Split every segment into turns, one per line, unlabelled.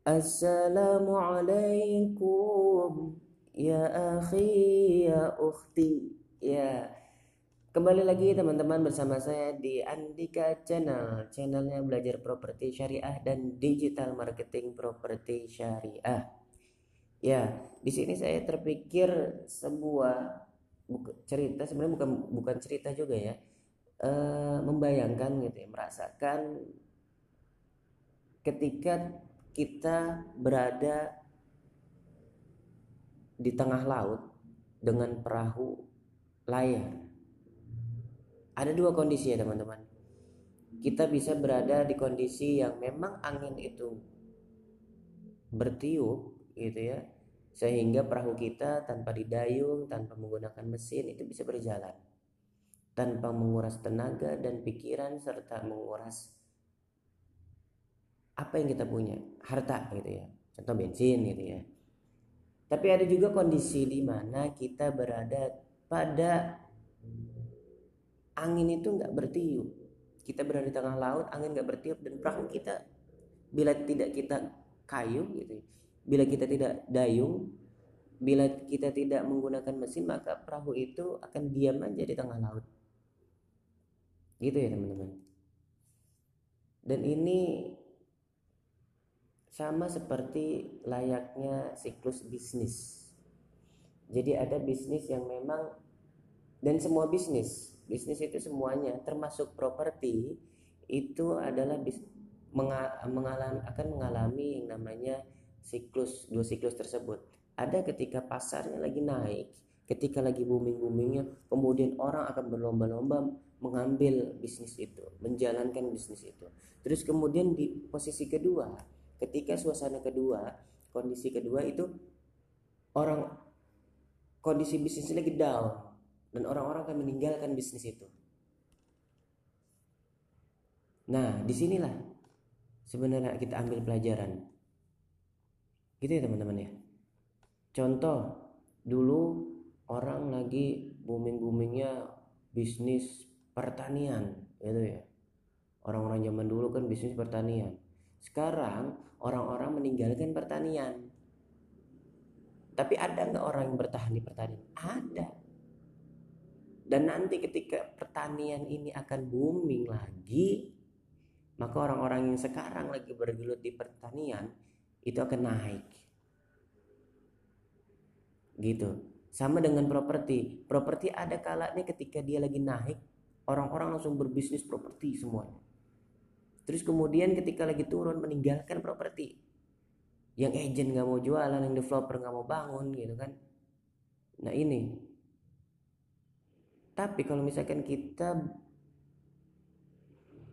Assalamualaikum ya akhi ya ukhti. Ya. Kembali lagi teman-teman bersama saya di Andika Channel. Channelnya belajar properti syariah dan digital marketing properti syariah. Ya di sini saya terpikir sebuah cerita sebenarnya bukan bukan cerita juga ya. E, membayangkan gitu ya merasakan ketika kita berada di tengah laut dengan perahu layar. Ada dua kondisi ya teman-teman. Kita bisa berada di kondisi yang memang angin itu bertiup gitu ya. Sehingga perahu kita tanpa didayung, tanpa menggunakan mesin itu bisa berjalan. Tanpa menguras tenaga dan pikiran serta menguras apa yang kita punya? Harta gitu ya. Contoh bensin gitu ya. Tapi ada juga kondisi di mana kita berada pada angin itu nggak bertiup. Kita berada di tengah laut angin nggak bertiup dan perahu kita bila tidak kita kayu gitu ya, bila kita tidak dayung bila kita tidak menggunakan mesin maka perahu itu akan diam aja di tengah laut. Gitu ya teman-teman. Dan ini sama seperti layaknya siklus bisnis. Jadi ada bisnis yang memang dan semua bisnis, bisnis itu semuanya termasuk properti itu adalah bis, mengalami akan mengalami yang namanya siklus dua siklus tersebut. Ada ketika pasarnya lagi naik, ketika lagi booming-boomingnya, kemudian orang akan berlomba-lomba mengambil bisnis itu, menjalankan bisnis itu. Terus kemudian di posisi kedua, ketika suasana kedua kondisi kedua itu orang kondisi bisnis lagi down. Dan orang-orang akan meninggalkan bisnis itu. Nah di sinilah sebenarnya kita ambil pelajaran. Gitu ya teman-teman ya. Contoh dulu orang lagi booming-boomingnya bisnis pertanian gitu ya. Orang-orang zaman dulu kan bisnis pertanian sekarang orang-orang meninggalkan pertanian. Tapi ada nggak orang yang bertahan di pertanian? Ada. Dan nanti ketika pertanian ini akan booming lagi, maka orang-orang yang sekarang lagi bergelut di pertanian itu akan naik. Gitu. Sama dengan properti. Properti ada kalanya ketika dia lagi naik, orang-orang langsung berbisnis properti semuanya. Terus kemudian ketika lagi turun meninggalkan properti. Yang agent nggak mau jualan, yang developer nggak mau bangun gitu kan. Nah ini. Tapi kalau misalkan kita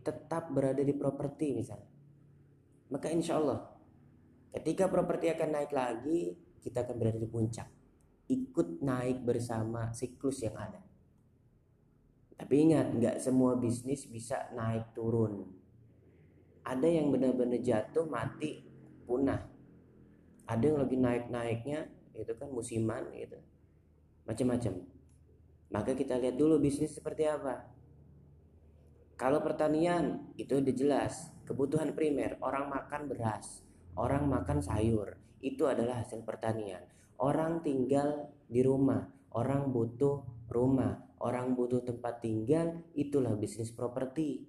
tetap berada di properti misalnya. Maka insya Allah ketika properti akan naik lagi, kita akan berada di puncak. Ikut naik bersama siklus yang ada. Tapi ingat, nggak semua bisnis bisa naik turun ada yang benar-benar jatuh mati punah. Ada yang lagi naik-naiknya itu kan musiman gitu. Macam-macam. Maka kita lihat dulu bisnis seperti apa. Kalau pertanian itu udah jelas. Kebutuhan primer orang makan beras orang makan sayur itu adalah hasil pertanian. Orang tinggal di rumah orang butuh rumah orang butuh tempat tinggal itulah bisnis properti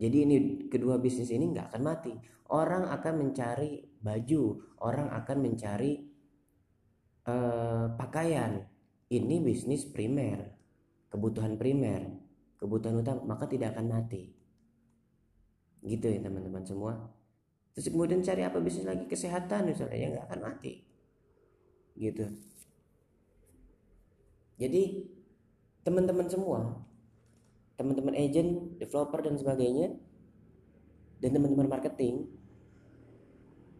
jadi ini kedua bisnis ini nggak akan mati. Orang akan mencari baju, orang akan mencari uh, pakaian. Ini bisnis primer, kebutuhan primer, kebutuhan utama, maka tidak akan mati. Gitu ya teman-teman semua. Terus kemudian cari apa bisnis lagi kesehatan misalnya ya nggak akan mati. Gitu. Jadi teman-teman semua teman-teman agent, developer dan sebagainya dan teman-teman marketing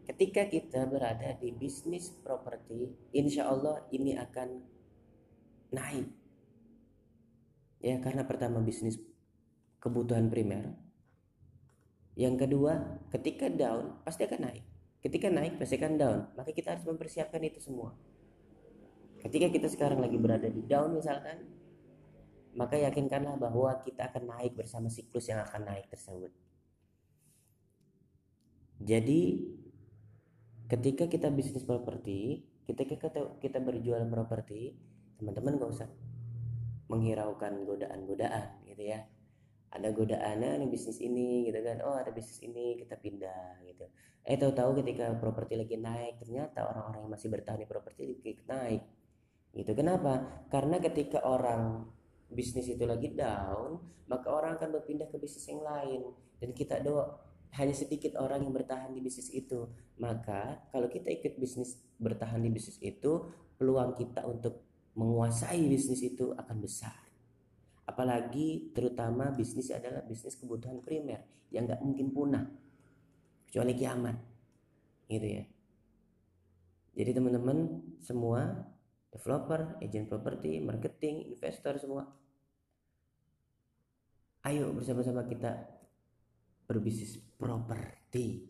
ketika kita berada di bisnis properti insya Allah ini akan naik. Ya karena pertama bisnis kebutuhan primer. Yang kedua ketika down pasti akan naik. Ketika naik pasti akan down. Maka kita harus mempersiapkan itu semua. Ketika kita sekarang lagi berada di down misalkan maka yakinkanlah bahwa kita akan naik bersama siklus yang akan naik tersebut. Jadi ketika kita bisnis properti ketika kita, kita berjualan properti teman-teman gak usah menghiraukan godaan-godaan gitu ya. Ada godaannya nih bisnis ini gitu kan. Oh ada bisnis ini kita pindah gitu. Eh tahu-tahu ketika properti lagi naik ternyata orang-orang yang masih bertahan di properti lagi naik. Gitu. Kenapa? Karena ketika orang bisnis itu lagi down maka orang akan berpindah ke bisnis yang lain. Dan kita doa hanya sedikit orang yang bertahan di bisnis itu. Maka kalau kita ikut bisnis bertahan di bisnis itu peluang kita untuk menguasai bisnis itu akan besar. Apalagi terutama bisnis adalah bisnis kebutuhan primer yang nggak mungkin punah. Kecuali kiamat. Gitu ya. Jadi teman-teman semua developer, agent properti, marketing, investor semua. Ayo bersama-sama kita berbisnis properti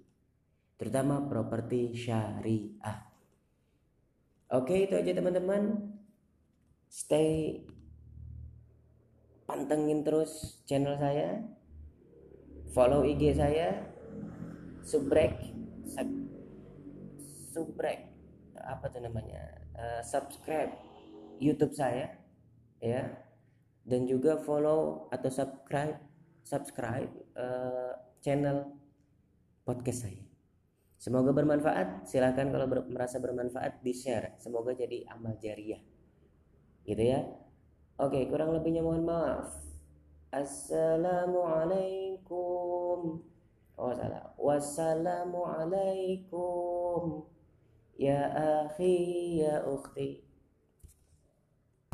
terutama properti syariah. Oke itu aja teman-teman. Stay pantengin terus channel saya. Follow IG saya subrek subrek apa tuh namanya uh, subscribe YouTube saya ya dan juga follow atau subscribe subscribe uh, channel podcast saya semoga bermanfaat silahkan kalau ber merasa bermanfaat di share semoga jadi amal jariah gitu ya Oke, kurang lebihnya mohon maaf. Assalamualaikum. Oh. Wassalamualaikum. Ya akhi ya ukhti.